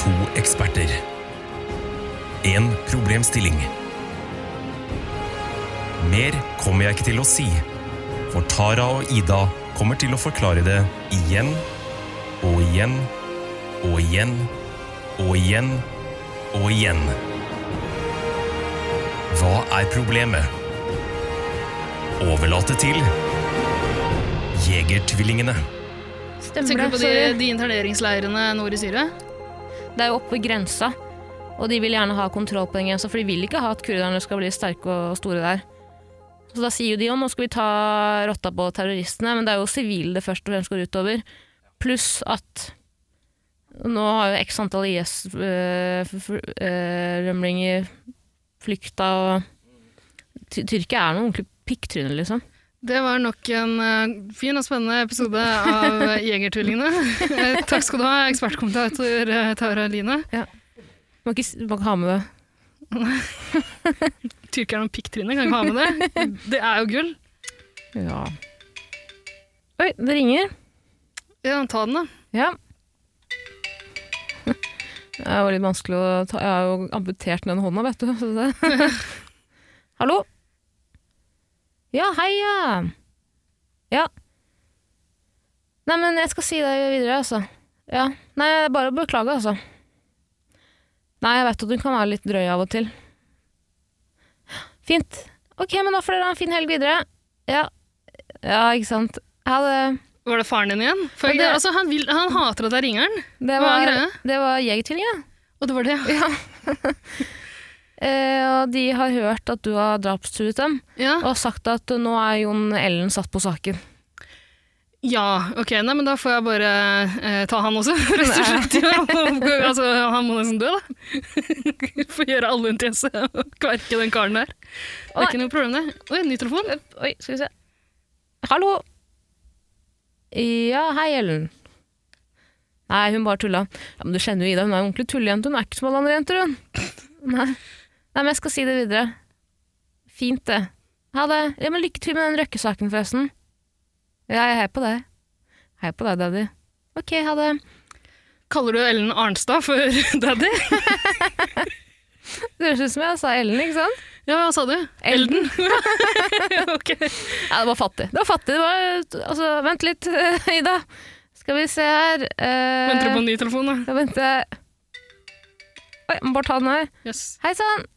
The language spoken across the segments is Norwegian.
To eksperter. En problemstilling. Mer kommer jeg ikke til å si, for Tara og Ida kommer til å forklare det igjen og igjen og igjen og igjen og igjen. Hva er problemet? Overlate til Jegertvillingene. Stemmer Tenker det. du på de, de interneringsleirene nord i Syria? Det er jo oppe ved grensa, og de vil gjerne ha kontroll på den grensa, for de vil ikke ha at kurderne skal bli sterke og store der. Så da sier jo de jo nå skal vi ta rotta på terroristene, men det er jo sivile det først og fremst går utover. Pluss at nå har jo x antall IS-rømlinger flykta, og Tyrkia er noen ordentlig pikktryner, liksom. Det var nok en uh, fin og spennende episode av Jegertvillingene. Eh, Takk skal du ha, ekspertkommentator uh, Tara Line. Man kan ikke, må ikke ha med det. Tyrkeren om pikktrynet, kan ikke ha med det. Det er jo gull. Ja. Oi, det ringer. Ja, ta den, da. Ja. Det jo litt vanskelig å ta Jeg har jo amputert den hånda, vet du. Hallo? Ja, hei, ja. Ja. Nei, men jeg skal si det videre, altså. Ja. Nei, bare å beklage, altså. Nei, jeg vet at du kan være litt drøy av og til. Fint. Ok, men da får dere ha en fin helg videre. Ja. Ja, ikke sant. Ha det. Var det faren din igjen? For det- altså, han, vil, han hater at jeg ringer han. Det Hva er var, greia? det var Jegertvillingene. Og det var det. Ja. og de har hørt at du har drapstruet dem, Ja. og sagt at nå er Jon Ellen satt på saken. ja, ok. Nei, men da får jeg bare eh, ta han også, rett og slett. Ja, altså, han må nesten dø, da. får gjøre alle en tjeneste og kverke den karen der. Det er ikke noe problem, det. Oi, ny telefon. Oi, skal vi se. Hallo? Ja, hei, Ellen. Nei, hun bare tulla. Ja, men du kjenner jo Ida, hun er jo ordentlig tullejente. Hun er ikke som alle andre jenter, hun. Nei. Nei, men jeg skal si det videre. Fint, det. Ha det. Ja, men lykke til med den røkkesaken, forresten. Ja, jeg heier på deg. Heier på deg, daddy. Ok, ha det. Kaller du Ellen Arnstad for daddy? Det høres ut som jeg sa Ellen, ikke sant? Ja, hva sa du? Elden. ok. Ja, det var fattig. Det var fattig. Det var, altså, vent litt, Ida. Skal vi se her. Eh, Venter du på en ny telefon, da? Ja, venter. Oi, jeg må bare ta den her. Yes. Hei sann!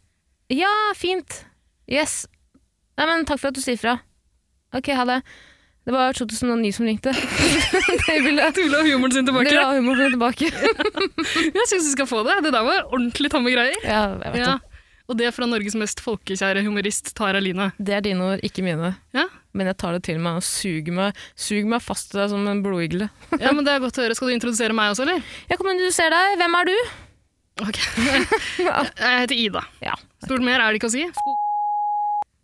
Ja, fint. Yes. Nei, men takk for at du sier fra. Ok, ha det. Det var 2009 som ringte. de ville Du vil ha humoren sin tilbake? Dere ha humoren sin tilbake. Jeg syns du skal få det. Det der var ordentlig tamme greier. ja, jeg vet Ja. det. Og det fra Norges mest folkekjære humorist Tara Line. Det er dine ord, ikke mine. Ja. Men jeg tar det til meg og suger meg, suger meg fast til deg som en blodigle. ja, men det er godt å høre. Skal du introdusere meg også, eller? Jeg kommer til å se deg. Hvem er du? Ok. Jeg heter Ida. Ja. Stort mer er det ikke å si.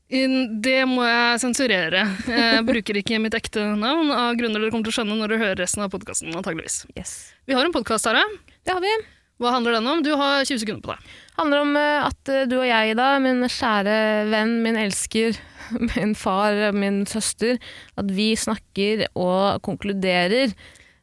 Det må jeg sensurere. Jeg bruker ikke mitt ekte navn av grunner dere kommer til å skjønne når dere hører resten av podkasten. antageligvis. Yes. Vi har en podkast, her. Det har vi. Hva handler den om? Du har 20 sekunder på deg. handler om eh, at eh, du og jeg, Ida, min kjære venn, min elsker, min far, min søster, at vi snakker og konkluderer.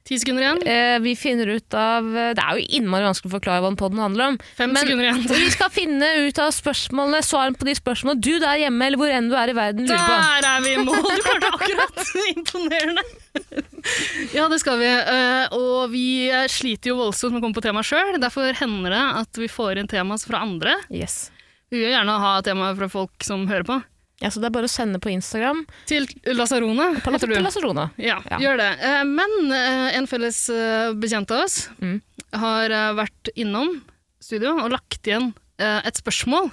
Ti sekunder igjen. Eh, vi finner ut av eh, Det er jo innmari vanskelig å forklare hva en podden handler om. Fem men- sekunder igjen. Vi skal finne ut av spørsmålene, svarene på de spørsmålene du der hjemme eller hvor enn du er i verden lurer på. Der er vi i mål! Du klarte akkurat! Imponerende. Ja, det skal vi. Eh, Og vi sliter jo voldsomt med å komme på tema sjøl. Derfor hender det at vi får inn tema fra andre. Yes. Vi vil gjerne ha tema fra folk som hører på. Ja, så det er bare å sende på Instagram. Til Lasarone, På heter du. Lasarona. Ja, Ja. gjør det. Eh, Men eh, en felles eh, bekjent av oss Mm. har vært innom studio og lagt igjen et spørsmål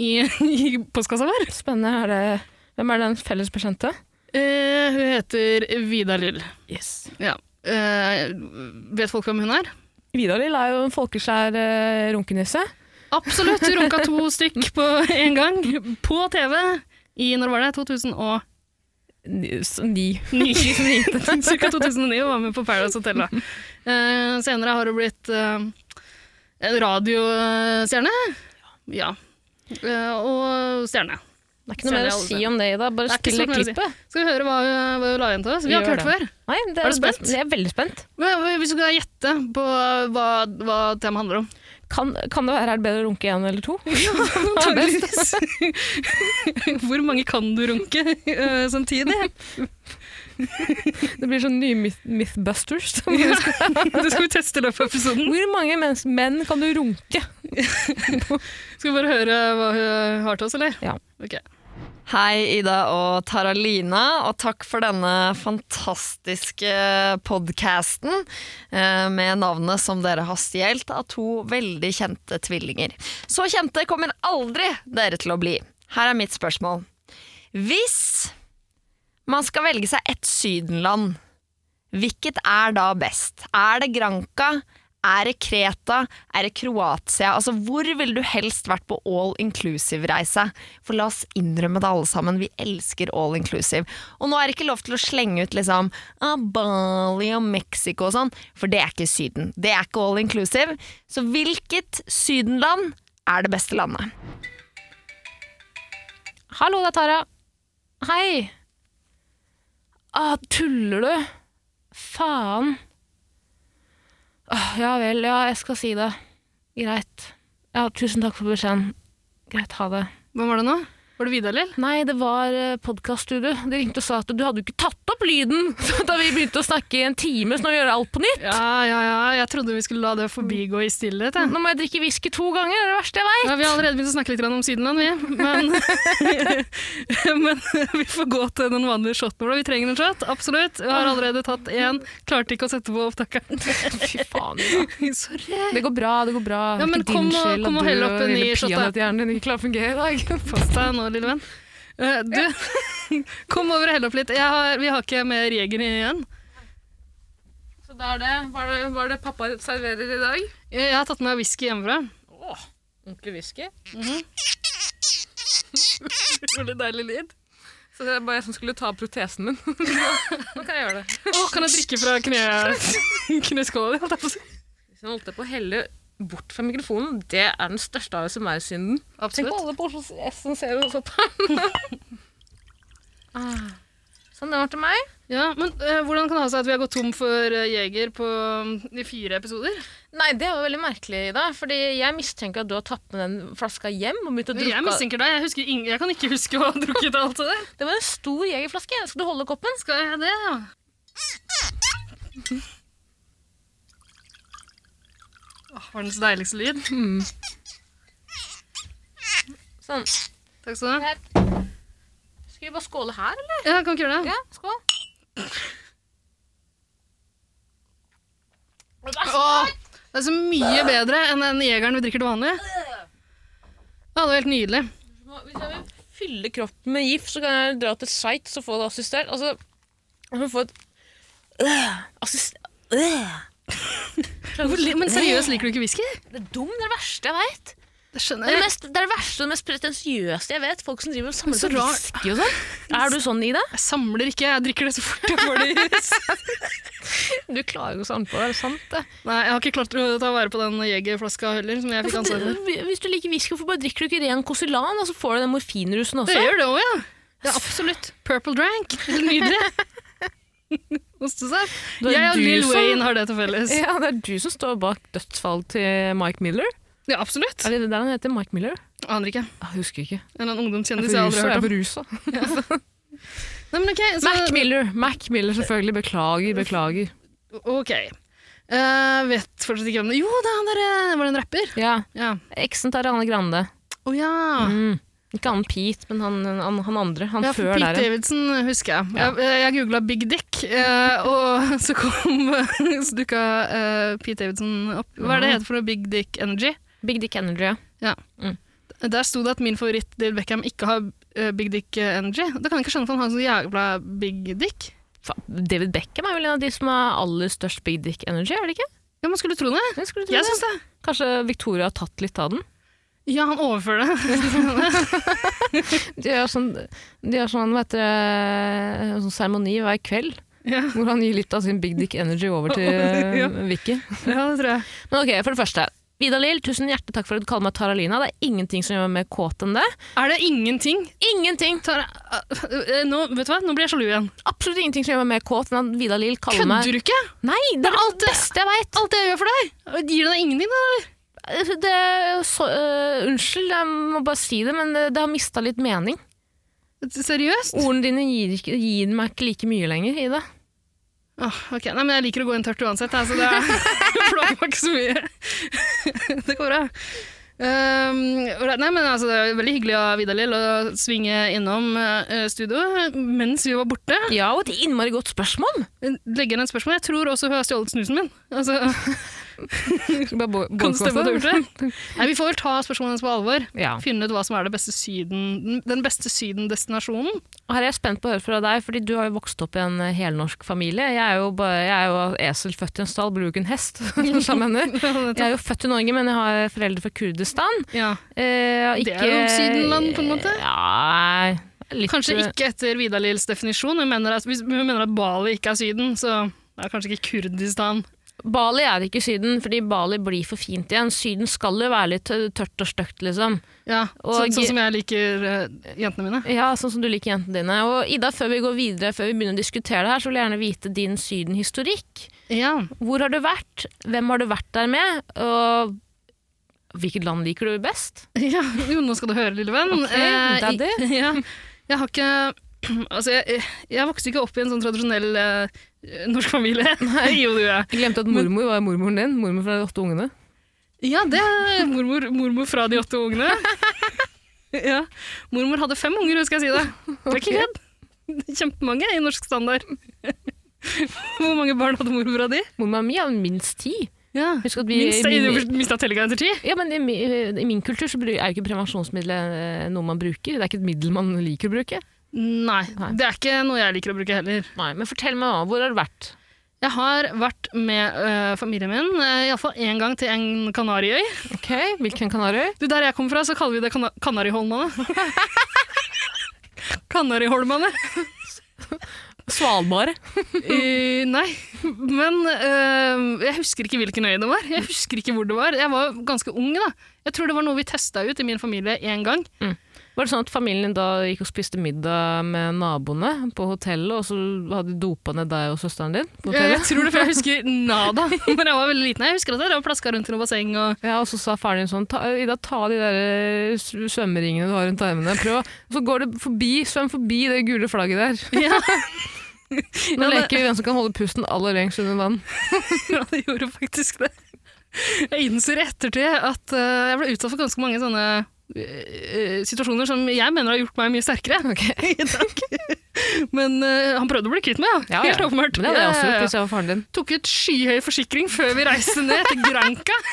i, i postkassa vår. Spennende. Er det, hvem er den felles bekjente? Eh, Hun heter Vida Lill. Yes. Ja. Eh, vet folk hvem hun er? Vidar Lill er jo en folkeskjær runkenisse. Absolutt. Runka to stykk på en gang. På TV i når var det? 2009. Ni- s- Ni. Cirka 2009 og var med på Paradise Hotel. Da. Uh, senere har hun blitt uh, radiostjerne. Ja. Uh, og stjerne. Det er ikke noe mer å si om det, Ida. Bare er spill å si. klippet. Skal vi høre hva, hva hun la igjen til oss? Vi har ikke hørt det. før. Nei, det Er du spent? Jeg er veldig spent. Hvis du kan gjette på hva, hva temaet handler om. Kan, kan det være er det bedre å runke én eller to? Antageligvis. Hvor mange kan du runke uh, samtidig? Det blir sånn nye myth Mythbusters. Ja. Det skal vi teste i løpet av episoden. Hvor mange menn kan du runke? Skal vi bare høre hva hun har til oss, eller? Ja. Ok. Hei, Ida og Taralina, og takk for denne fantastiske podkasten med navnet som dere har stjålet av to veldig kjente tvillinger. Så kjente kommer aldri dere til å bli. Her er mitt spørsmål. Hvis man skal velge seg ett sydenland, hvilket er da best? Er det Granca? Er det Kreta? Er det Kroatia? Altså, Hvor ville du helst vært på all inclusive-reise? For la oss innrømme det alle sammen, vi elsker all inclusive. Og nå er det ikke lov til å slenge ut liksom ah, Bali og Mexico og sånn, for det er ikke Syden. Det er ikke all inclusive. Så hvilket sydenland er det beste landet? Hallo, det er Tara. Hei. Ah, tuller du? Faen. Ja vel, ja, jeg skal si det. Greit. Ja, tusen takk for beskjeden. Greit, ha det. Hvem var det nå? Var det Vidar, eller? Nei, det var uh, podkaststudio. De ringte og sa at du hadde jo ikke tatt opp lyden da vi begynte å snakke i en time, så nå gjør jeg alt på nytt. Ja, ja, ja. Jeg trodde vi skulle la det forbigå i stillhet. jeg. Nå må jeg drikke whisky to ganger, det er det verste jeg veit. Ja, vi har allerede begynt å snakke litt om Sydenland, vi. Men, men vi får gå til den vanlige shoten vår. Vi trenger en shot, absolutt. Vi har allerede tatt én. Klarte ikke å sette på opptakeren. Fy faen, Ida. Sorry. Det går bra, det går bra. Ja, men kom og- kom og hell opp en ny shot, da. peanøtthjernen din ikke klarer å fungere i dag. Pass deg nå, lille venn. Eh, du, kom over og hell opp litt. Har, vi har ikke mer jeger igjen. Så da er det, hva er det, hva er det pappa serverer i dag? Jeg, jeg har tatt med whisky hjemmefra. Åh, ordentlig whisky. Veldig deilig lyd. Så det er bare jeg som skulle ta protesen min. Nå kan jeg gjøre det. Åh, kan jeg drikke fra kne, kneskåla di? holdt jeg på å si. Hvis jeg holdt på å helle bort fra mikrofonen, det er den største ASMR-synden. Tenk på alle som ser oss opp her. ah. Sånn, det var til meg. Ja, men uh, Hvordan kan det ha seg at vi har gått tom for uh, jeger på um, de fire episoder? Nei, det var veldig merkelig, Ida. Fordi jeg mistenker at du har tatt med den flaska hjem og begynt å Jeg drukke. mistenker deg. Jeg, jeg kan ikke huske å ha drukket alt det der. Det var en stor jegerflaske. Skal du holde koppen? Skal jeg det, ja? Åh, verdens deiligste lyd. Sånn. Takk skal du ha. Skal vi bare skåle her, eller? Ja, kan ikke gjøre det? Ja, skål. Åh, det er så mye bedre enn den jegeren vi drikker til vanlig. Ja, det var helt nydelig. Hvis jeg vil fylle kroppen med gift, så kan jeg dra til Sveits og få det assistert. Altså, jeg kan få et øh, assist... Øh. Men seriøst, liker du ikke whisky? Det er dum, det er det verste jeg vet. Det Det er det, mest, det er det verste og det mest pretensiøse jeg vet. Folk som driver og samler på whisky og sånn. Er du sånn, Ida? Jeg samler ikke, jeg drikker det så fort jeg får det i. Du klarer ikke å samle på det, er det sant det? Nei, jeg har ikke klart å ta vare på den jegerflaska heller, som jeg fikk ansvar for. Hvis du liker whisky, hvorfor bare drikker du ikke ren Kozylan? og så får du den morfinrusen også. Det gjør det òg, ja. Ja, absolutt. Purple drank. Nydelig. Ostesaft. Jeg og Lill Wayne har det til felles. Ja, det er du som står bak dødsfallet til Mike Miller. Ja, absolutt. Er det det der han heter? Mike Miller? Aner ikke. Jeg husker ikke. En eller annen Jeg ungdomskjendis er jeg aldri har hørt om. Jeg rusa. Nei, men ok, så, Mac Miller, Mac Miller selvfølgelig. Beklager, beklager. Ok. Uh, vet fortsatt ikke hvem det Jo, det er han der, eh, var det en rapper? Ja, Ja. eksen til Ariane Grande. Å ja. Mm. Ikke han Pete, men han, han, han andre. Han ja, før Pete der. ja. Davidson husker jeg. Ja. Jeg, jeg googla Big Dick, eh, og så kom Så dukka eh, Pete Davidson opp. Hva er det det heter for noe? Big Dick Energy? Big Dick Energy, ja. Der sto det at min favoritt David Beckham ikke har uh, Big Dick eh, Energy. Da kan jeg ikke skjønne for han har så jævla big dick. David Beckham er vel en av de som har aller størst Big Dick Energy, er det ikke? Ja, man skulle tro det. Jeg, Jeg det. syns det. Kanskje Victoria har tatt litt av den? Ja, han overfører det. De gjør sånn, de gjør sånn, vet dere, sånn seremoni hver kveld, ja. hvor han gir litt av sin Big Dick Energy over til Ja. uh, Vicky. ja, det tror jeg. Men ok, for det første. Vidar Lill, tusen hjertelig takk for at du kaller meg Taralina. Det er ingenting som gjør meg mer kåt enn det. Er det ingenting? Ingenting! Tara, eh, nå, vet du hva? Nå blir jeg sjalu igjen. Absolutt ingenting som gjør meg mer kåt enn at Vidar Lill kaller meg Kødder du ikke? Nei, det er alt det beste jeg veit! Alt det jeg gjør for deg, gir det deg ingenting, da? eller? Det, så, uh, unnskyld, jeg må bare si det, men det, det har mista litt mening. Seriøst? Ordene dine gir, gir meg ikke like mye lenger, Ida. Oh, ok, Nei, men jeg liker å gå inn tørt uansett, altså, det plager meg ikke så mye. det går bra. Um, nei, men altså, Det er veldig hyggelig av Vidar Lill å svinge innom uh, studio mens vi var borte. Ja, og et innmari godt spørsmål. Legger inn et spørsmål. Jeg tror også hun har stjålet snusen min. Altså, Bare bo- kan stemme du har gjort det? Nei, vi får vel ta spørsmålene på alvor. Ja. Finne ut hva som er det beste syden, den beste Syden-destinasjonen. Her er jeg spent på å høre fra deg, fordi du har jo vokst opp i en eh, helnorsk familie. Jeg er jo, bare, jeg er jo esel født i en stall, blir jo ikke en hest. Jeg er jo født i Norge, men jeg har foreldre fra Kurdistan. Ja. Eh, ikke, Det er jo Sydenland, på en måte. Ja, litt, Kanskje ikke etter Vidar Lills definisjon. Hun mener at, hvis hun mener at Bali ikke er Syden, så er det kanskje ikke Kurdistan. Bali er ikke Syden, fordi Bali blir for fint igjen. Syden skal jo være litt tørt og stygt, liksom. Ja, Og- så, Sånn som jeg liker eh, jentene mine. Ja, sånn som du liker jentene dine. Og Ida, før vi går videre, før vi begynner å diskutere det her, så vil jeg gjerne vite din Syden-historikk. Ja. Hvor har du vært? Hvem har du vært der med? Og hvilket land liker du best? ja. Jo, nå skal du høre, lille venn. Ok, Eh, jeg, Ja, jeg har ikke Altså, jeg, jeg vokste ikke opp i en sånn tradisjonell eh, norsk familie. jo, du er. jeg. Glemte at mormor var mormoren din. Mormor fra de åtte ungene. Ja, det er mormor, mormor fra de åtte ungene. ja. Mormor hadde fem unger, husker jeg si det. Det er ikke redd. Kjempemange i norsk standard. Hvor mange barn hadde mormor av de? Mormor mi hadde minst ti. Ja. Husk at vi, Minst av min, mista tellinga etter ti. ja, men i, I min kultur så er jo ikke prevensjonsmiddel eh, noe man bruker. Det er ikke et middel man liker å bruke. Nei, Nei. det er ikke noe jeg liker å bruke heller. Nei, Men fortell meg, hvor har du vært? Jeg har vært med øh, familien min uh, iallfall én gang til en Kanariøy. Ok, Hvilken Kanariøy? Du, Der jeg kommer fra, så kaller vi det kan Kanariholmane. Kanariholmane. Svalbard. uh, nei, men uh, jeg husker ikke hvilken øy det var. Jeg husker ikke hvor det var. Jeg var ganske ung da. Jeg tror det var noe vi testa ut i min familie én gang. Var det sånn at familien da gikk og spiste middag med naboene på hotellet, og så hadde de dopa ned deg og søsteren din på hotellet? Jeg tror det, for jeg husker nada. Men jeg var veldig liten. Jeg husker at jeg plaska rundt i noe basseng. Og Ja, og så sa faren din sånn, ta, Ida, ta de der eh, svømmeringene du har rundt armene, prøv. Og så går det forbi, svøm forbi det gule flagget der. ja, Nå leker vi hvem som kan holde pusten aller lengst under vann. ja, det gjorde faktisk det. Jeg innser i ettertid at øh, jeg ble utsatt for ganske mange sånne situasjoner som jeg mener har gjort meg mye sterkere. Okay. Men uh, han prøvde å bli kvitt meg, ja. Ja, helt ja. åpenbart. Men det hadde jeg også gjort hvis jeg var faren din. Tok ut skyhøy forsikring før vi reiste ned til Granca.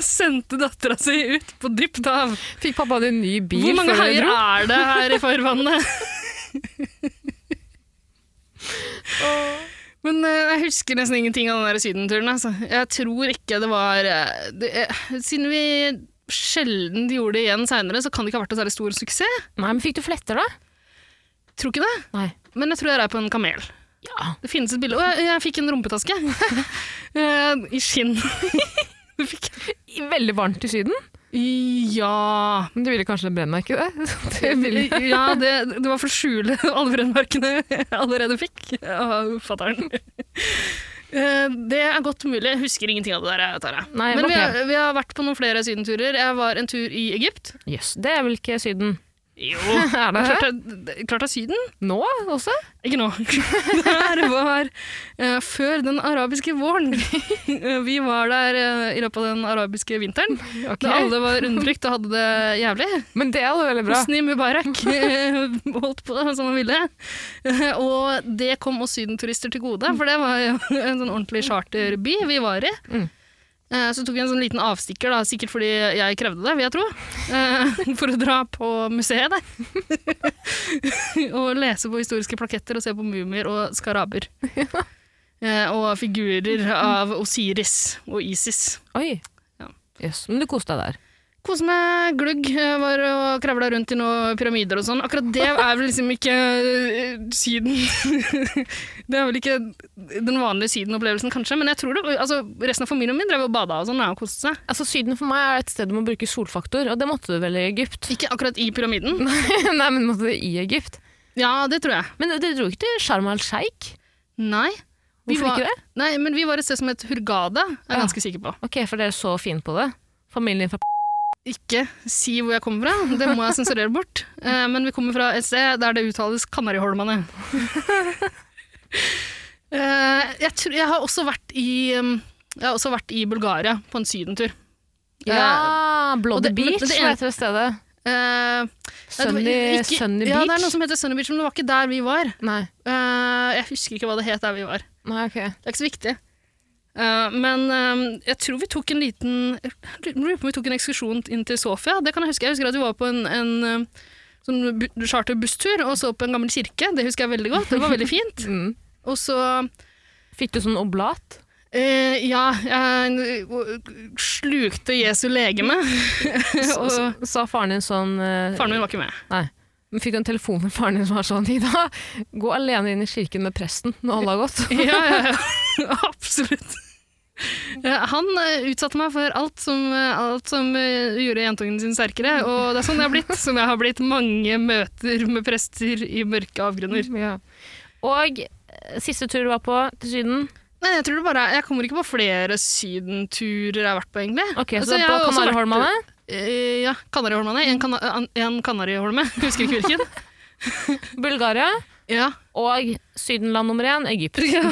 Sendte dattera si ut på dypt hav. Fikk pappa din ny bil Hvor mange haier er det her i farvannet? Men eh, jeg husker nesten ingenting av den der sydenturen. Altså. Jeg tror ikke det var eh, det, eh, Siden vi sjelden gjorde det igjen seinere, så kan det ikke ha vært en særlig stor suksess. Nei, men fikk du fletter da? Tror ikke det. Nei. Men jeg tror jeg rei på en kamel. Ja. Det finnes et bilde. Og jeg, jeg fikk en rumpetaske. I skinn. Veldig varmt i syden. Ja Men du ville kanskje ikke det? det ville. Ja, det, det var for å skjule alle brennmerkene jeg allerede fikk av fatter'n. Eh, Det er godt mulig. Jeg husker ingenting av det der. Tara. Nei, Men vi har, vi har vært på noen flere sydenturer. Jeg var en tur i Egypt. Jøss, det er vel ikke syden? Jo, Er det klart klart er Syden. Nå også? Ikke nå. Det her var uh, før den arabiske våren. Vi var der uh, i løpet av den arabiske vinteren. Okay. Da alle var undertrykt og hadde det jævlig. Men det er veldig bra. Hosni Mubarak uh, holdt på som han ville. Og det kom oss sydenturister til gode, for det var jo en sånn ordentlig charterby vi var i. Mm. Eh, Så tok vi en sånn liten avstikker, da, sikkert fordi jeg krevde det, vil jeg tro, eh, for å dra på museet der. og lese på historiske plaketter og se på mumier og skaraber. Eh, Og figurer av Osiris og Isis. Oi. Ja. yes, men du koste deg der. Kose meg, glugg. Var og kravla rundt i noen pyramider og sånn. Akkurat det er vel liksom ikke eh, Syden. det er vel ikke den vanlige Syden-opplevelsen, kanskje. Men jeg tror det, altså, resten av familien min drev og bada og sånn og koste seg. Altså, Syden for meg er et sted du må bruke solfaktor, og det måtte du vel i Egypt? Ikke akkurat i pyramiden. Nei, men måtte du i Egypt? Ja, det tror jeg. Men dere dro ikke til Sharm el-Sheikh? Nei. Hvorfor var- ikke det? Nei, men vi var et sted som het Hurgada, er jeg Ja. ganske sikker på. Ok, for dere er så fine på det. Familien fra Ikke si hvor jeg kommer fra, det må jeg sensurere bort. Eh, men vi kommer fra et sted der det uttales Kanariholmane. Eh, jeg, tror, jeg, har også vært i, um, jeg har også vært i Bulgaria på en sydentur. Ja, Bloody det- Beach, det heter det stedet? Eh, var Sunny, Sunny Ja, det er noe som heter Sunny Beach, men det var ikke der vi var. Eh, jeg husker ikke hva det het der vi var. Nei, okay. Det er ikke så viktig. Eh, men eh, jeg tror vi tok en liten vi tok en ekskursjon inn til Sofia. Det kan Jeg huske Jeg husker at vi var på en, en eh, sånn bu- charterbustur og så på en gammel kirke. Det husker jeg veldig godt. Det var veldig fint. Mm. Og så Fikk du sånn oblat? Uh, Ja, jeg slukte Jesu legeme. og Så, sa faren din sånn uh, faren min var ikke med. Nei. Fikk du en telefon fra faren din som var sånn Ida, gå alene inn i kirken med presten når alle har gått. Ja, ja, ja. Absolutt. Han eh, utsatte meg for alt som, eh, alt som eh, gjorde jentungen sin sterkere, og det er sånn jeg har blitt. Som jeg har blitt mange møter med prester i mørke avgrunner. Ja. Og siste tur du var på til Syden? Nei, jeg tror det bare jeg kommer ikke på flere sydenturer jeg har vært på, egentlig. Ok, Så altså, på Kanariholmene? Eh, ja, Kanariholmene. En, kana, an- en Kanariholme, husker ikke hvilken. Bulgaria? Ja. Og Sydenland nummer én, Egypt. ja.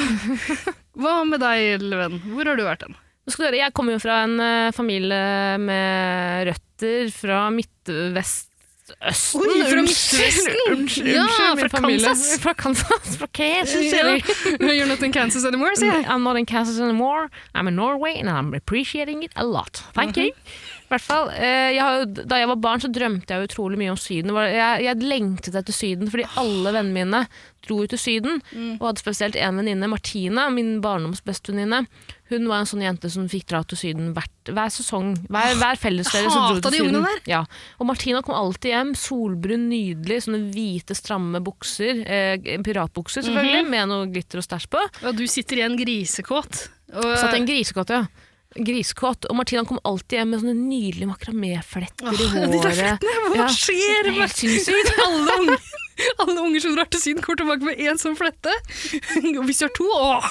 Hva med deg, venn? Hvor har du vært hen? Jeg kommer jo fra en eh, familie med røtter fra Midtvest-Østen. Oi, fra Midtvesten? Unnskyld, Ja, fra. Kansas. Fra Kansas. Fra Kansas Ja. You're not in Kansas anymore, sier jeg. I'm not in Kansas anymore. I'm in Norway, and I'm appreciating it a lot. Thank you. I hvert fall, eh, jeg Da jeg var barn, så drømte jeg utrolig mye om Syden. Jeg, jeg lengtet etter Syden fordi alle vennene mine dro ut til Syden. Og hadde spesielt en venninne, Martina, min barndomsbestevenninne. Hun var en sånn jente som fikk dra til Syden hvert, hver sesong. Hver, hver fellesferie så dro til de Syden. Der. Ja. Og Martina kom alltid hjem, solbrun, nydelig, sånne hvite, stramme bukser. Eh, piratbukser, selvfølgelig, med noe glitter og stæsj på. Og du sitter i en grisekåt. Og, Satt en grisekåt, ja. Grisekåt. Og Martina kom alltid hjem med sånne nydelige makraméfletter i håret. Hva Ja. skjer Helt sinnssykt. alle unge, Alle unger som drar til Syden, kommer tilbake med én sånn flette. Og hvis du har to, åh!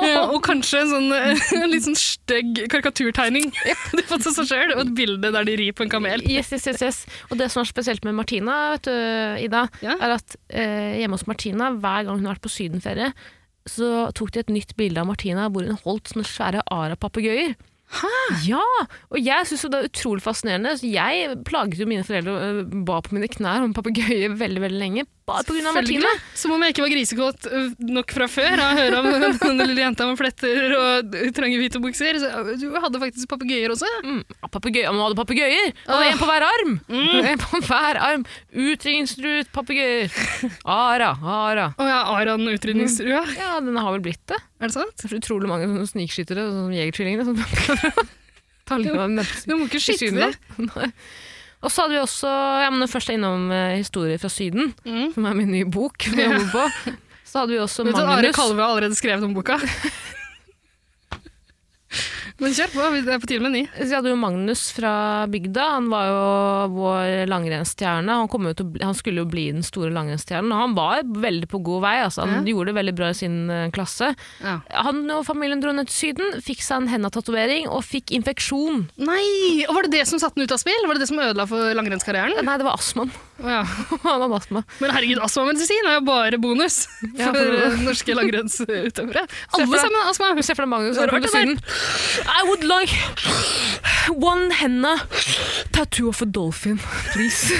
Ja, og kanskje en, sånn, eh, en litt sånn stygg karikaturtegning de fant seg selv, og et bilde der de rir på en kamel. Yes, yes, yes, yes. Og det som er spesielt med Martina, vet du, Ida, Ja. er at eh, hjemme hos Martina, hver gang hun har vært på sydenferie, så tok de et nytt bilde av Martina hvor hun holdt sånne svære ara-papegøyer. Ja! Og jeg syns det er utrolig fascinerende. Så jeg plaget jo mine foreldre og øh, ba på mine knær om papegøye veldig veldig lenge. Bare pga. Martine. Som om jeg ikke var grisekåt øh, nok fra før. Jeg hører om den lille jenta med fletter og trange hvite bukser. Så øh, du hadde faktisk papegøyer også. Mm, papegøyer, Man hadde papegøyer! Og Åh. en på hver arm! En på hver arm. Utrydningstruet papegøyer. Ara, ara. Å ja, den utrydningstrua. Ja, den har vel blitt det. Er det sant? Det er så utrolig mange sånne snikskyttere, sånne jegertvillingene, som å livet av mennesker. Du må ikke skyte da. Og så hadde vi også, ja, men først er innom eh, historier fra Syden, Mm. som er min nye bok, som jeg jobber på, så hadde vi også Vet du, Are Magnus. Kalve har allerede skrevet om boka. Men kjør på, det er på tide med ny. Så vi hadde jo Magnus fra bygda, han var jo vår langrennsstjerne. Han, han skulle jo bli den store langrennsstjernen, og han var veldig på god vei. Altså. Han gjorde det veldig bra i sin eh, klasse. Ja. Han og familien dro ned til Syden, fikk seg en henda-tatovering og fikk infeksjon. Nei! Og Var det det som satte den ut av spill? Var det det som ødela for langrennskarrieren? Nei, det var astmaen. Ja. han hadde astma. Men herregud, astmamedisin er jo bare bonus Ja, for for- norske langrennsutøvere. Alle sammen har astma! Se for deg Magnus Det er på. Syden. I would like one henna tattoo of a dolphin, please.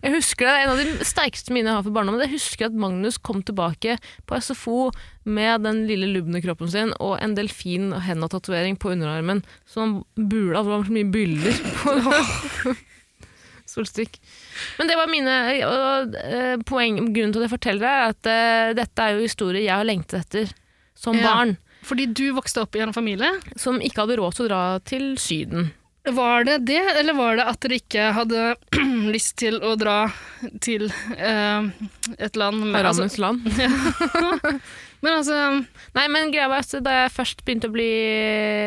Jeg husker det, En av de sterkeste minnene jeg har for barndommen, jeg husker at Magnus kom tilbake på SFO med den lille lubne kroppen sin og en delfin- og henna-tatovering på underarmen. Så han bula, det var så mye byller på solstikk. Men det var mine og, og, poeng. Grunnen til at jeg forteller det, er at uh, dette er jo historier jeg har lengtet etter som Ja. barn Fordi du vokste opp i en familie. som ikke hadde råd til å dra til Syden. Var det det, eller var det at dere ikke hadde lyst til å dra til eh, et land med altså, Haramens land. Men altså Nei, men greia var at da jeg først begynte å bli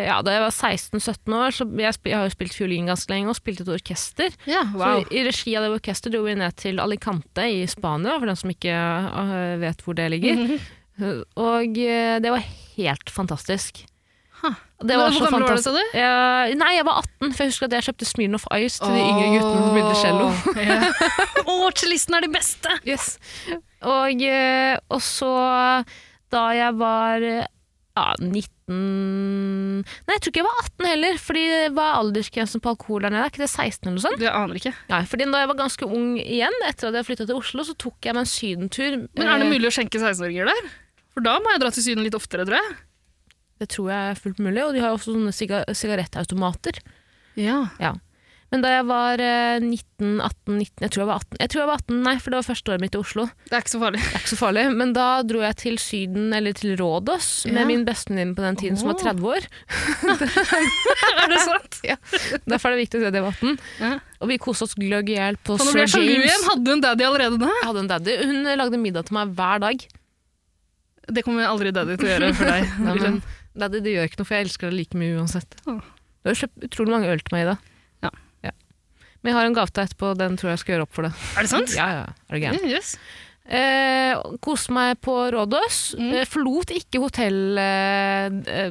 Ja, da jeg var 16-17 år, så jeg, jeg har jo spilt fiolin ganske lenge og spilt et orkester. Ja, wow. Så I regi av det orkesteret dro vi ned til Alicante i Spania, for den som ikke øh, vet hvor det ligger. Mhm. Og øh, det var helt fantastisk. Det var Hvor gammel var du, sa du? Ja, nei, jeg var 18, for jeg husker at jeg kjøpte Smirnoff Ice til de yngre guttene som spilte cello. Å, cellistene er de beste! Yes. Og, øh, og så, da jeg var øh, ja, 19 Nei, jeg tror ikke jeg var 18 heller, fordi hva er aldersgrensen på alkohol der nede? Er ikke det 16 eller noe sånt? Det aner ikke. Nei, fordi da jeg var ganske ung igjen, etter at jeg flytta til Oslo, så tok jeg meg en sydentur. Men er det Eh, mulig å skjenke 16-åringer der? For da må jeg dra til Syden litt oftere, tror jeg. Det tror jeg er fullt mulig, og de har også sånne siga sigarettautomater. Ja. Men da jeg var eh, 19, 18, 19 jeg tror jeg var 18, jeg tror jeg var 18, nei, for det var første året mitt i Oslo. Det er ikke så farlig. Det er ikke så farlig, men da dro jeg til Syden, eller til Rådås, Ja. med min bestevenninne på den tiden som var 30 år. er det sant? Ja. Derfor er det viktig å at jeg var 18. Ja. Og vi koste oss gløgg i hjel på Sir James. igjen. Hadde hun daddy allerede da? Jeg hadde en daddy. Hun lagde middag til meg hver dag. Det kommer aldri daddy til å gjøre for deg. Nei, men daddy, det gjør ikke noe, for jeg elsker det like mye uansett. Åh. Du har kjøpt utrolig mange øl til meg, Ida. Ja. Men jeg har en gave til deg etterpå, den tror jeg skal gjøre opp for det. Er det sant? Ja, ja, er det gæren? Ja, yes. Eh, koste meg på Rådås. Mm. Eh, forlot ikke hotellet eh,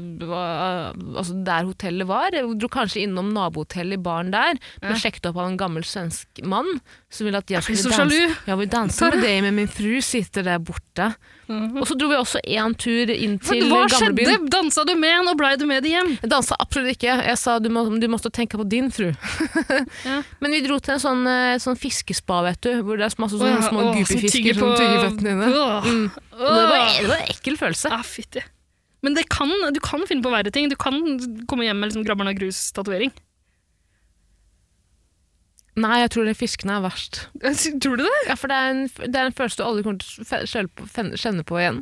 altså der hotellet var. Jeg dro kanskje innom nabohotellet i baren der. Ble Ja. sjekket opp av en gammel svensk mann som ville at jeg skulle danse. Jeg vil danse med deg, men min fru sitter der borte. Mhm. Og så dro vi også en tur inn til Gamlebyen. Hva skjedde? gamlebyen. Dansa du med han, og blei du med det hjem? Jeg dansa absolutt ikke. Jeg sa du, må, du måtte tenke på din fru. Ja. Men vi dro til en sånn, eh, sånn fiskespa, vet du, hvor det er masse sånne ja, små oh, tygger som på- tyggeføttene dine. Mm. Det, var, det var en ekkel følelse. Ah, fytti. Men det kan, du kan finne på verre ting. Du kan komme hjem med liksom Grabbar'n av grus-tatovering. Nei, jeg tror den fiskene er verst. Tror du det? Ja, for det er en, det er en følelse du aldri kommer til å kjenne på, igjen.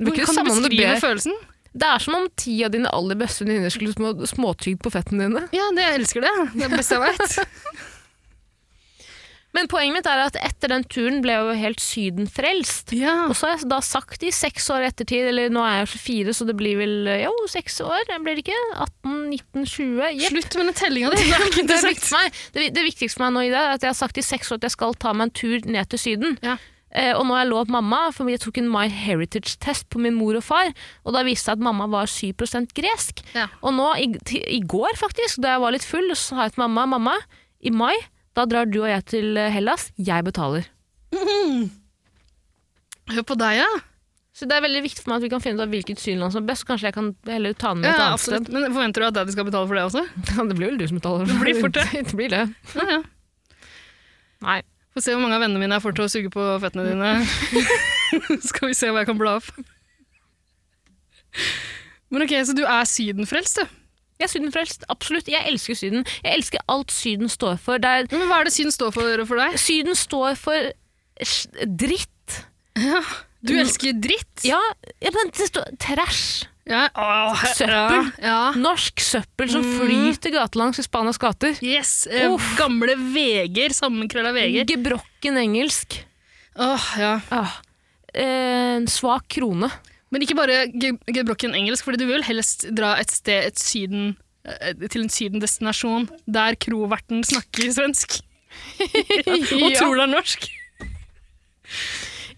Du Kan du beskrive du følelsen? det er som om ti av dine aller beste venninner skulle små, småtygd på fettene dine. Ja, det, jeg elsker det. Det er det beste jeg veit. Men poenget mitt er at etter den turen ble jeg jo helt sydenfrelst. Ja. Og så har jeg da sagt i seks år ettertid, eller nå er jeg 24, så det blir vel jo, seks år, blir det ikke? 18, 19, 20? Yep. Slutt med den tellinga di. Det Det. Det, det viktigste for meg nå i det er at jeg har sagt i seks år at jeg skal ta meg en tur ned til Syden. Ja. Eh, og nå har jeg lovt mamma, for jeg tok en My Heritage-test på min mor og far, og da viste det seg at mamma var 7 gresk. Ja. Og nå, i, i går faktisk, da jeg var litt full, så sa jeg til mamma, mamma, i mai, da drar du og jeg til Hellas, jeg betaler. Hør på deg, ja. Så det er veldig viktig for meg at vi kan finne ut av hvilket synland som er best. Kanskje jeg kan heller ta den med et ja annet sted. Men Forventer du at daddy skal betale for det også? Ja, det blir vel du som betaler. Det blir fort det. det blir det. Ja, ja. Nei. Få se hvor mange av vennene mine er for til å suge på føttene dine. skal vi se hva jeg kan bla opp. Men ok, Så du er sydenfrelst, du. Jeg er sydenfrelst, absolutt. Jeg elsker Syden. Jeg elsker alt Syden står for. Det er, Men Hva er det Syden står for for deg? syden står for dritt. dritt. Du elsker dritt? Ja, ja, men det står trash. Ja. Åh, Søppel. Ja. ja. Norsk søppel som Mm. flyter gatelangs i Spanias gater. Yes. Eh, Uff. gamle veger. Sammenkrølla veger. Gebrokken engelsk. Åh, ja. Åh. Eh, svak krone. Men ikke bare gebrokken engelsk, fordi du vil helst dra et sted, et syden, eh, til en sydendestinasjon der kroverten snakker svensk. Og Ja. tror det er norsk.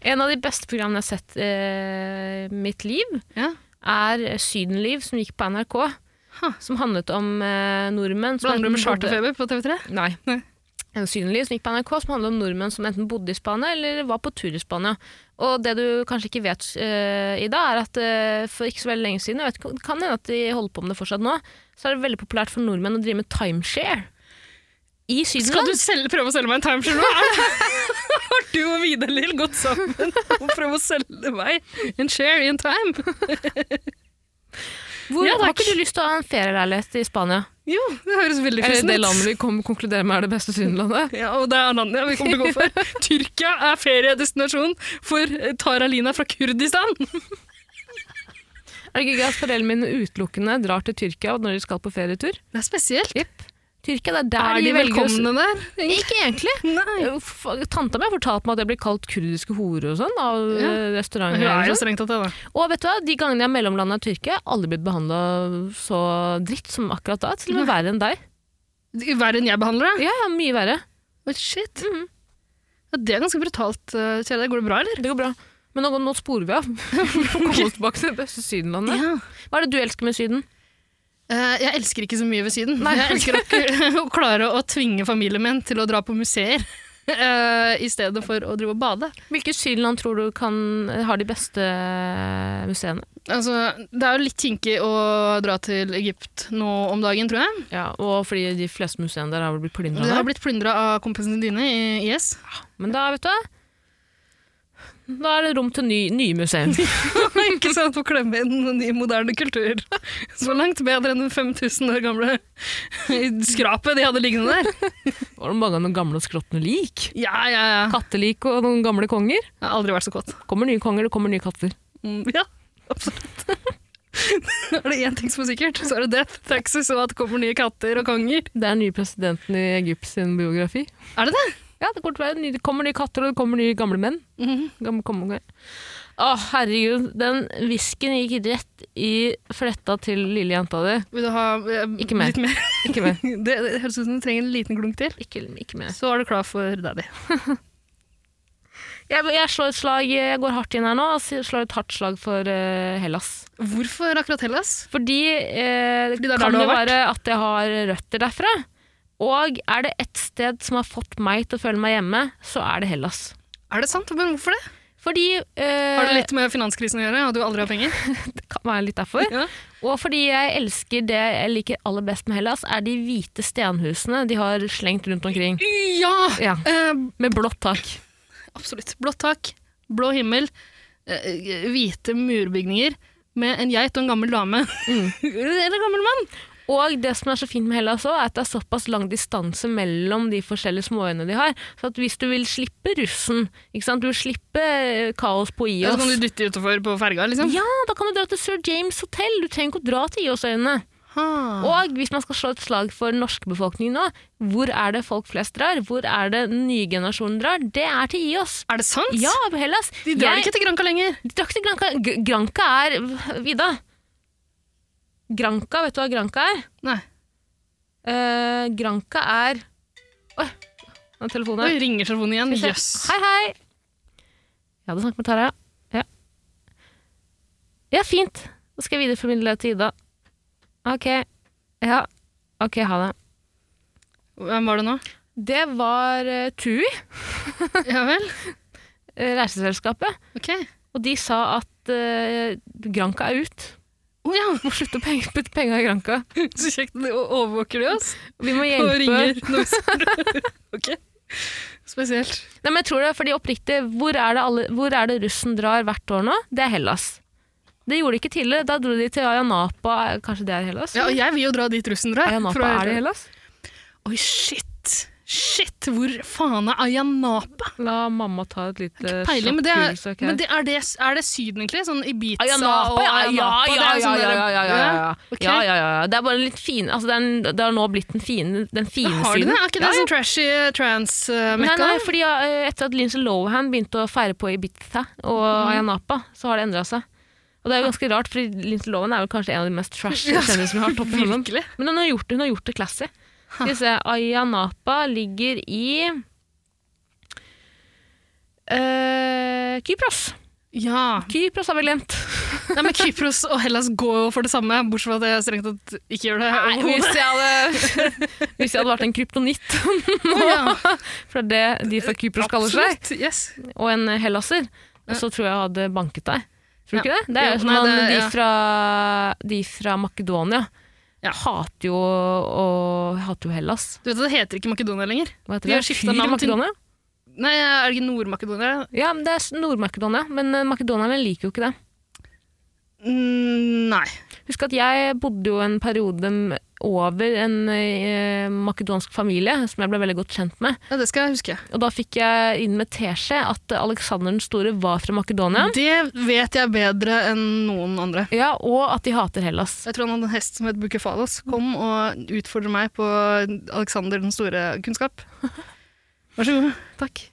En av de beste programmene jeg har sett i eh, mitt liv, Ja. er Sydenliv, som gikk på NRK. Ha. Som handlet om eh, nordmenn Blander du med charterfeber på TV3? Nei. Nei. En Sydenliv som gikk på NRK, som handlet om nordmenn som enten bodde i Spania eller var på tur i Spania. Og det du kanskje ikke vet uh, i dag, er at uh, for ikke så veldig lenge siden, jeg vet det kan hende at de holder på med det fortsatt nå, så er det veldig populært for nordmenn å drive med timeshare. I Skal du selge, prøve å selge meg en timeshare nå? Har du og Vidar-Lill gått sammen og prøvd å selge meg en share i en time? Hvor, Ja, har ikke du lyst til å ha en ferieleilighet i Spania? Jo, det høres veldig fristende ut. det landet vi kom, konkluderer med er det beste Sydenlandet? Ja, og det er landet vi kommer til å gå for. Tyrkia er feriedestinasjon for Taralina Tara Lina fra Kurdistan. Er det ikke gøy at foreldrene mine utelukkende drar til Tyrkia når de skal på ferietur? Det er spesielt. Jepp. Tyrkia, det er der Er de å- velkomne der? Ikke egentlig. Nei. Tanta mi har fortalt meg at jeg blir kalt kurdiske horer og sånn av Ja. restauranter. Ja, er jo sånn. strengt tatt det, da. Og vet du hva, de gangene jeg mellomlanda i Tyrkia, har jeg aldri blitt behandla så dritt som akkurat da. Til og med verre enn deg. Verre enn jeg behandler deg? Ja, ja, mye verre. Oh, shit. Mhm. Ja, det er ganske brutalt, Kjære. Går det bra, eller? Det går bra. Men nå, nå sporer vi av. Kom oss tilbake til det beste Sydenlandet. Ja. Hva er det du elsker med Syden? Eh, jeg elsker ikke så mye ved Syden. Nei. Jeg elsker å, å klare å tvinge familien min til å dra på museer eh, i stedet for å drive og bade. Hvilke sydland tror du kan, har de beste museene? Altså, det er jo litt kinkig å dra til Egypt nå om dagen, tror jeg. Ja, og fordi de fleste museene der har blitt plyndra. Det har blitt plyndra av kompisene dine i IS. Men da, vet du? Da er det rom til ny, nye museum. ikke sant? Å klemme inn ny, moderne kultur. Så langt bedre enn den 5000 år gamle skrapet de hadde liggende der. Var det mange av noen gamle skråtne lik? Ja, ja, ja. Kattelik og noen gamle konger? Jeg har aldri vært så kåt. Kommer nye konger, det kommer nye katter. Mm, ja, absolutt. er det én ting som er sikkert, så er det death, taxes og at det kommer nye katter og konger. Det er den nye presidenten i Egypt sin biografi. Er det det? Ja, det, kommer til være det kommer nye katter, og det kommer nye gamle menn. Mhm. Gamle konger. Å, herregud. Den whiskyen gikk rett i fletta til lille jenta di. Vil du ha eh, Ikke mer. litt mer? Ikke mer. Det, det høres ut som du trenger en liten klunk til. Ikke, ikke mer. Så er du klar for daddy. Jeg, jeg slår et slag, jeg går hardt inn her nå og slår et hardt slag for uh, Hellas. Hvorfor akkurat Hellas? Fordi, eh, Fordi det kan vært? være at jeg har røtter derfra. Og er det ett sted som har fått meg til å føle meg hjemme, så er det Hellas. Er det sant? Men hvorfor det? Fordi øh, Har det litt med finanskrisen å gjøre, og du aldri har penger? Det kan være litt derfor. Ja. Og fordi jeg elsker det jeg liker aller best med Hellas, er de hvite stenhusene de har slengt rundt omkring. Ja! Ja, Uh, Med blått tak. absolutt. Blått tak, blå himmel, uh, hvite murbygninger med en geit og en gammel dame. Eller gammel mann. Og det som er så fint med Hellas også, er at det er såpass lang distanse mellom de forskjellige småøyene de har. Så at hvis du vil slippe russen, ikke sant? du vil slippe eh, kaos på Ja, så Ios kan du dytte utafor på ferga, liksom. Ja, da kan du dra til Sir James Hotel. Du trenger ikke å dra til IOS-øyene. Og hvis man skal slå et slag for den norske befolkningen nå, hvor er det folk flest drar? Hvor er det den nye generasjonen drar? Det er til Ios. Er det sant? Ja, på Hellas. De drar Jeg- ikke til Granca lenger. De drar ikke til Granca. Granca er Vida. Granca, vet du hva Granca er? Nei. Eh, Granca er Oi, den telefonen Oi, her. ringer telefonen igjen. Skal vi se. Hei, hei. Jeg hadde snakket med Tara. Ja. ja, fint. Da skal jeg videreformidle det til Ida. Ok. Ja. Ok, ha det. Hvem var det nå? Det var uh, TUI, Ja vel? eh, reiseselskapet. Ok. Og de sa at uh, Granca er ut. Å ja, Må slutte å penge- putte penger i Granka. så kjekt. Overvåker de oss? Vi må hjelpe. Og ringer når vi Ok. Spesielt. Nei, men jeg tror det, fordi oppriktig, hvor er, det alle, hvor er det russen drar hvert år nå? Det er Hellas. Det gjorde de ikke tidligere. Da dro de til Ayanapa. Kanskje det er Hellas? Ja, og jeg vil jo dra dit russen drar. Ayanapa, er det Hellas? Oi, shit. Shit, hvor faen er Ayanapa? La mamma ta et lite Peiling, men det er, men det er, det, er det Syden, egentlig? Sånn Ibiza Ayanapa, og Aya Napa Ayanapa? ja, ja, ja, ja, ja, ja, ja. Ok. ja, ja, ja. Det er bare litt fin, altså det, er det har nå blitt den fine, den fine Har de siden. det? Er ikke det sånn trashy trans-mekka? nei, fordi ja, etter at Lindsay Lohan begynte å feire på Ibiza og Ayanapa, så har det endra seg. Og det er jo ganske rart, for Lindsay Lohan er jo kanskje en av de mest trashy Ja, kjendisene vi har. topp. Virkelig. Men hun har gjort det, hun har gjort det classy. Skal vi se, Ayanapa ligger i uh, Kypros. Ja. Kypros har vi glemt. Nei, men Kypros og Hellas går jo for det samme, bortsett fra at jeg strengt tatt ikke gjør det. Nei, hvis jeg hadde, hvis jeg hadde vært en kryptonitt, Å, ja. for det er det de fra Kypros kaller seg, Yes. og en hellasser, så tror jeg jeg hadde banket deg. Tror du Ja. ikke det? Det er Jo, som det- de, fra, de fra Makedonia. Ja. Hater jo, og, hater jo Hellas. Du vet at det heter ikke Makedonia lenger? Hva heter De det? har skiftet navn til- Makedonia? Nei, er det ikke Nord-Makedonia? Ja, men det er Nord-Makedonia, men eh, makedonierne liker jo ikke det. Mm, nei. Husk at jeg bodde jo en periode over en eh, makedonsk familie som jeg ble veldig godt kjent med. Ja, det skal jeg huske. Og da fikk jeg inn med teskje at Aleksander den store var fra Makedonia. Det vet jeg bedre enn noen andre. Ja, Og at de hater Hellas. Jeg tror han hadde en hest som het Bukefalos. Kom og utfordre meg på Alexander den store-kunnskap. Vær så god. Takk.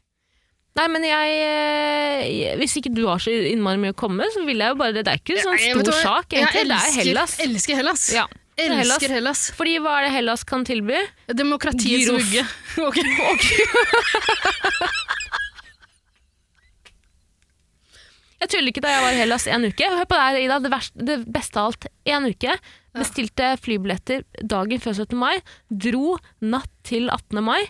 Nei, men jeg eh, Hvis ikke du har så innmari mye å komme med, så vil jeg jo bare Det er ikke en sånn Jeg- jeg stor hva, sak, egentlig. Det er Hellas. Jeg elsker Hellas. Ja, det er Hellas. elsker Hellas. Fordi hva er det Hellas kan tilby? Demokratiets vugge. Ok. Jeg tuller ikke da jeg var i Hellas en uke. Hør på det Ida. Det, verste, det beste av alt. En uke. Bestilte flybilletter dagen før 17. mai. Dro natt til 18. mai.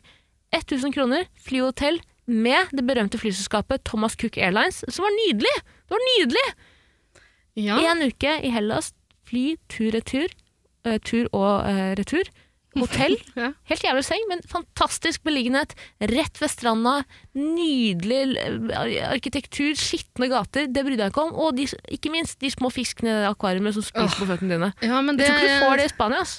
1000 kroner, fly og hotell med det berømte flyselskapet Thomas Cook Airlines, som var nydelig! Det var nydelig! Ja. En uke i Hellas. Fly, tur-retur. eh, tur og uh, retur. Hotell. Ja. Helt jævlig seng, men fantastisk beliggenhet. Rett ved stranda. Nydelig eh, arkitektur, skitne gater. Det brydde jeg ikke om. Og de, ikke minst de små fiskene i det akvariet som spiser oh. på føttene dine. ja, men Jeg tror ikke du får det i Spania. ass.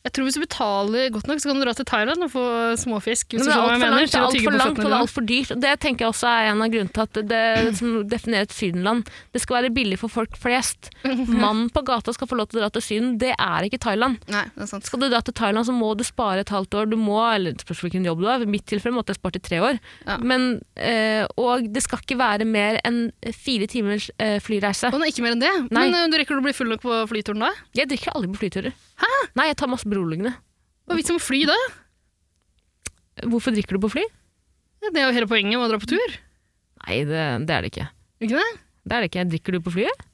Jeg tror hvis du betaler godt nok, så kan du dra til Thailand og få småfisk. Hvis Men det er altfor langt, det er å tygge langt og det er altfor dyrt. Det tenker jeg også er en av grunnene til at det som definerer et sydenland. Det skal være billig for folk flest. Mannen på gata skal få lov til å dra til Syden. Det er ikke Thailand. Nei, det er sant. Skal du dra til Thailand, så må du spare et halvt år. Du må, eller det spørs hvilken jobb du har. I mitt tilfelle måtte jeg spart i tre år. Ja. Men, øh, og det skal ikke være mer enn fire timers øh, flyreise. det er ikke mer enn det. Nei. Men øh, du rekker du å bli full nok på flyturen da? Jeg drikker aldri på flyturer. Nei, jeg tar masse beroligende. Hva er vitsen med fly da? Hvorfor drikker du på fly? Ja, det er jo hele poenget med å dra på tur. Nei, det, det er det ikke. Ikke det? Det er det ikke. Drikker du på flyet?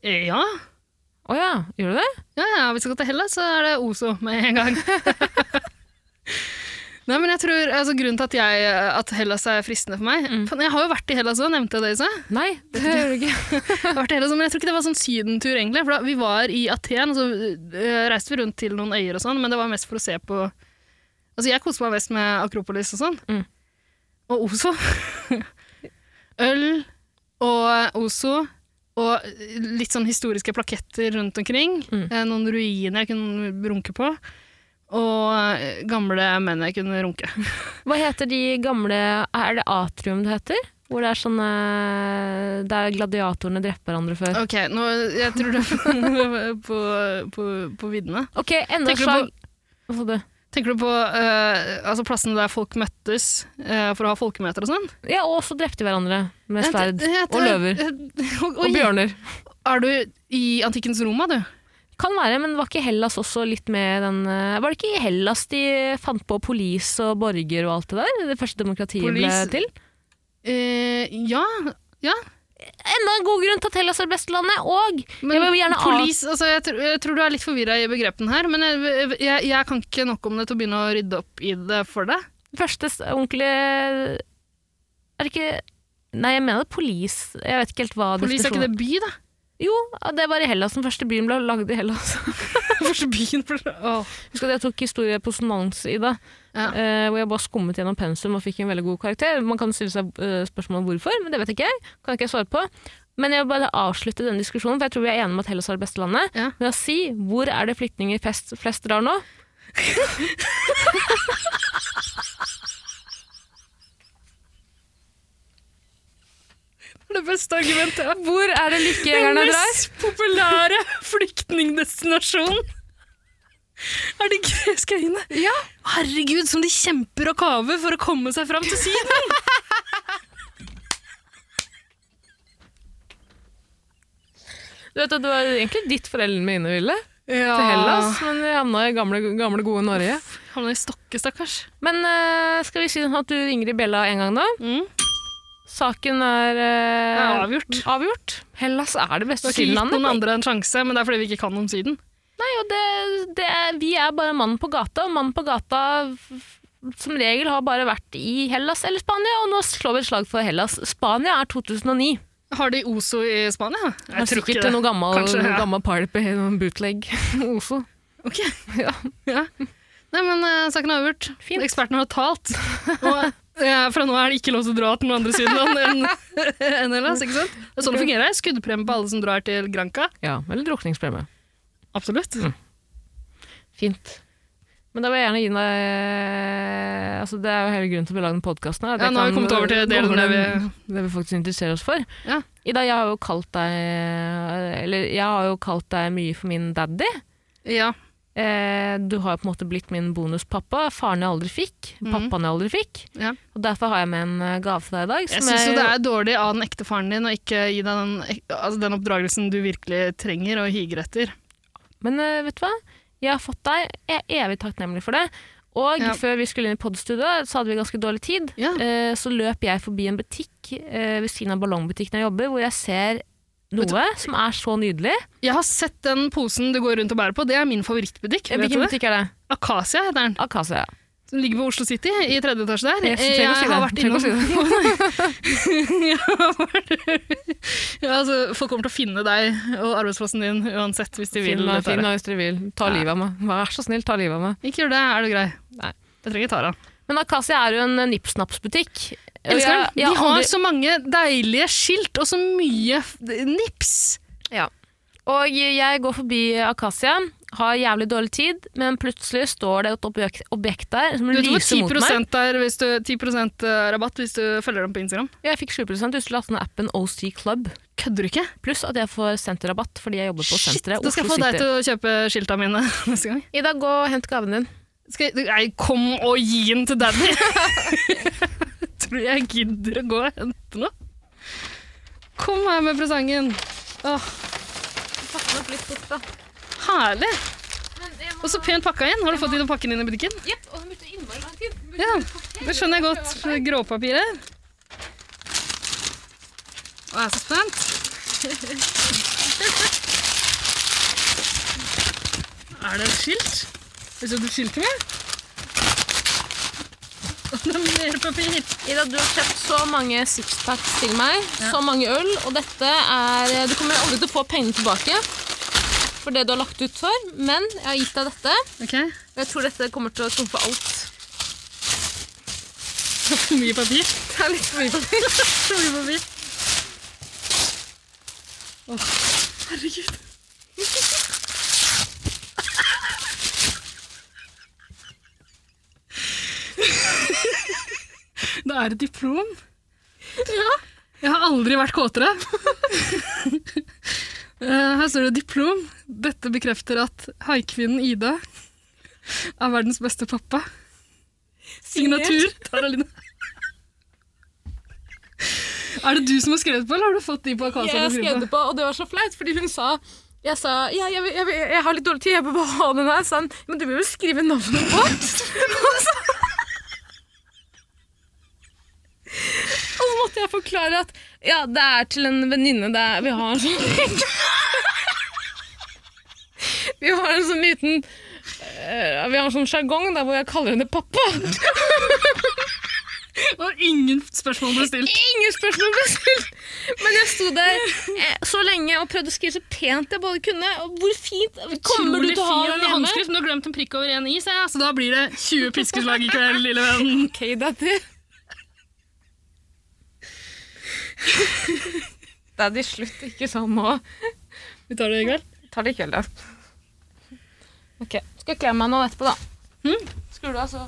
Eh, Ja. Å ja, gjør du det? Ja, ja, hvis vi skal til Hellas, så er det Ozo med en gang. Nei, men jeg tror, altså Grunnen til at, jeg, at Hellas er fristende for meg Mm. Jeg har jo vært i Hellas òg, nevnte jeg det i stad. Nei, det gjør du ikke. Hellas, Men jeg tror ikke det var sånn sydentur, egentlig. For da, vi var i Aten, og så uh, reiste vi rundt til noen øyer og sånn, men det var mest for å se på Altså, jeg koste meg mest med Akropolis og sånn. Mm. Og Ozo. Øl og Ozo. Og litt sånn historiske plaketter rundt omkring. Mm. Eh, Noen ruiner jeg kunne runke på. Og gamle menn jeg kunne runke. Hva heter de gamle Er det atrium det heter? Hvor det er sånne Der gladiatorene dreper hverandre før. Ok, nå, jeg tror det er på, på, på viddene. Ok, enda slag Hva sa du? Tenker du på uh, altså plassene der folk møttes uh, for å ha folkemøter og sånn? Ja, og så drepte de hverandre med sverd. og løver. og løver. Og bjørner. Er du i antikkens Roma, du? Kan være, men var ikke Hellas også litt med den eh, Var det ikke i Hellas de fant på polis og borger og alt det der? Det første demokratiet ble til? Eh, ja, ja. Enda en god grunn til at Hellas er det beste landet, og Men jeg vil gjerne polis, altså, jeg, tror, jeg tror du er litt forvirra i begrepene her, men jeg, jeg, jeg kan ikke nok om det til å begynne å rydde opp i det for deg. første ordentlige Er det ikke Nei, jeg mener polis. Jeg vet ikke helt hva Polis er ikke det by, da? Jo, det var i Hellas. Den første byen ble lagd i Hellas. Første byen Åh. Husk at jeg tok historie på sonans i det, Ja. Uh, hvor jeg bare skummet gjennom pensum og fikk en veldig god karakter. Man kan stille seg uh, spørsmål om hvorfor, men det vet ikke jeg. Kan ikke jeg svare på. Men jeg vil bare avslutte denne diskusjonen, for jeg tror vi er enige om at Hellas er det beste landet, Ja. med å si hvor er det flyktninger flest, flest drar nå? er det beste argumentet. Hvor er det Den lykkejegerne drar? mest populære flyktningdestinasjonen er de greske øyene. Ja. Herregud, som de kjemper og kaver for å komme seg fram til Syden! Du vet at det var egentlig ditt foreldrene mine ville, Ja. til Hellas, men vi havna i gamle, gamle gode Norge. Havna i Stokke, stakkars. Men uh, skal vi si at du ringer i Bella en gang da? Mm. Saken er eh, er avgjort. avgjort. Hellas er det Du beste har ikke gitt Sydenlandet. noen andre en sjanse, men det er fordi vi ikke kan om Syden. Nei, og det, det er, vi er bare mannen på gata, og mannen på gata f- som regel har bare vært i Hellas eller Spania, og nå slår vi et slag for Hellas. Spania er 2009. Har de Ozo i Spania? Det er sikkert noe gammel, Kanskje, ja. gammel party, noen bootleg Oso. Ok. Ja. Ja. Nei, men uh, saken er avgjort. Fint. Ekspertene har talt. Og eh, fra nå er det ikke lov til å dra til noen andre siden enn en Hellas. ikke sant? Det er sånn det fungerer. Skuddpremie på alle som drar til Granca. ja, eller drukningspremie. Absolutt. Mm. Fint. Men da vil jeg gjerne gi deg altså Det er jo hele grunnen til at vi lager den podkasten. Ja, nå har vi kommet over til delen det, vi- det vi faktisk interesserer oss for. Ja. Ida, jeg har jo kalt deg Eller jeg har jo kalt deg mye for min daddy. Ja. Eh, du har jo på en måte blitt min bonuspappa. Faren jeg aldri fikk. mm. Pappaen jeg aldri fikk. Ja. Og derfor har jeg med en eh, gave til deg i dag. Jeg syns jo det er dårlig av den ekte faren din å ikke gi deg den, altså den oppdragelsen du virkelig trenger og higer etter. Men eh, vet du hva? Jeg har fått deg. Jeg er evig takknemlig for det. Og Ja. før vi skulle inn i podstudioet, så hadde vi ganske dårlig tid. Ja. Eh, så løp jeg forbi en butikk eh, ved siden av ballongbutikken jeg jobber, hvor jeg ser noe som er så nydelig. Jeg har sett den posen du går rundt og bærer på. Det er min favorittbutikk. Eh, Hvilken butikk er det? Akasia heter den. Akasia. ja. Den ligger på Oslo City, i tredje etasje der. Jeg jeg å har vært innom Jeg har vært- ja, altså, Folk kommer til å finne deg og arbeidsplassen din uansett hvis de vil. Finn finn meg hvis dere vil. Ta Ja. livet av meg. Vær så snill, ta livet av meg. Ikke gjør det, er du grei. Nei. Jeg trenger Tara. Men Akasia er jo en nippsnapsbutikk. Jeg elsker den. De har så mange deilige skilt og så mye nips. nips. Og jeg går forbi Akasia, har jævlig dårlig tid, men plutselig står det et objekt, objekt der som Du lyser mot meg. 10 er hvis du, 10% rabatt hvis du følger dem på Instagram. Jeg fikk 7 hvis du lastet ned appen OC Club. Kødder du ikke? Pluss at jeg får senterrabatt fordi jeg jobber på Shit, senteret da skal jeg få deg til å kjøpe skilta mine neste gang. Ida, gå og hent gaven din. Skal jeg, nei, kom og gi den til daddy! Tror jeg gidder å gå og hente noe? Kom her med presangen. Åh, herlig! Og så pent pakka inn. Har du fått tid å pakke den inn i butikken? Jepp, og den brukte innmari lang tid. Ja, det skjønner jeg godt. Gråpapiret. Å, jeg er så spent. Er det et skilt? Vil du skilter er mer papir. Ida, du har kjøpt så mange sixpacks til meg, så mange øl, og dette er Du kommer aldri til å få pengene tilbake for det du har lagt ut for, men jeg har gitt deg dette, Okay. og jeg tror dette kommer til å trumfe alt. for mye papir. Det er litt for mye papir. For mye papir. Åh, herregud. Det er et diplom. Ja. Jeg har aldri vært kåtere. Eh, Her står det diplom. Dette bekrefter at haikvinnen Ida er verdens beste pappa. Signatur Taraline. Er det du som har skrevet på, eller har du fått de på Akasa? Jeg skrev det på, og det var så flaut, fordi hun sa jeg sa ja, jeg, jeg, jeg, jeg har litt dårlig tid, jeg vil bare ha den her. Sa han, men du vil jo skrive navnet på? Og så- Og så måtte jeg forklare at ja, det er til en venninne vi har en sånn Vi har en sånn liten uh, Vi har en sånn sjargong hvor jeg kaller henne pappa. Og ingen spørsmål ble stilt. Ingen spørsmål ble stilt! Men jeg sto der eh, så lenge og prøvde å skrive så pent jeg både kunne. Og hvor fint Kommer du til å ha en håndskrift, men du har glemt en prikk over en i. Så da blir det 20 piskeslag i kveld, lille venn. Ok, daddy. daddy, slutt ikke sånn nå. Vi tar det i kveld. Vi Tar det i kveld, ja. Ok, skal jeg kle meg nå etterpå, da. Hm? Skrur du av, så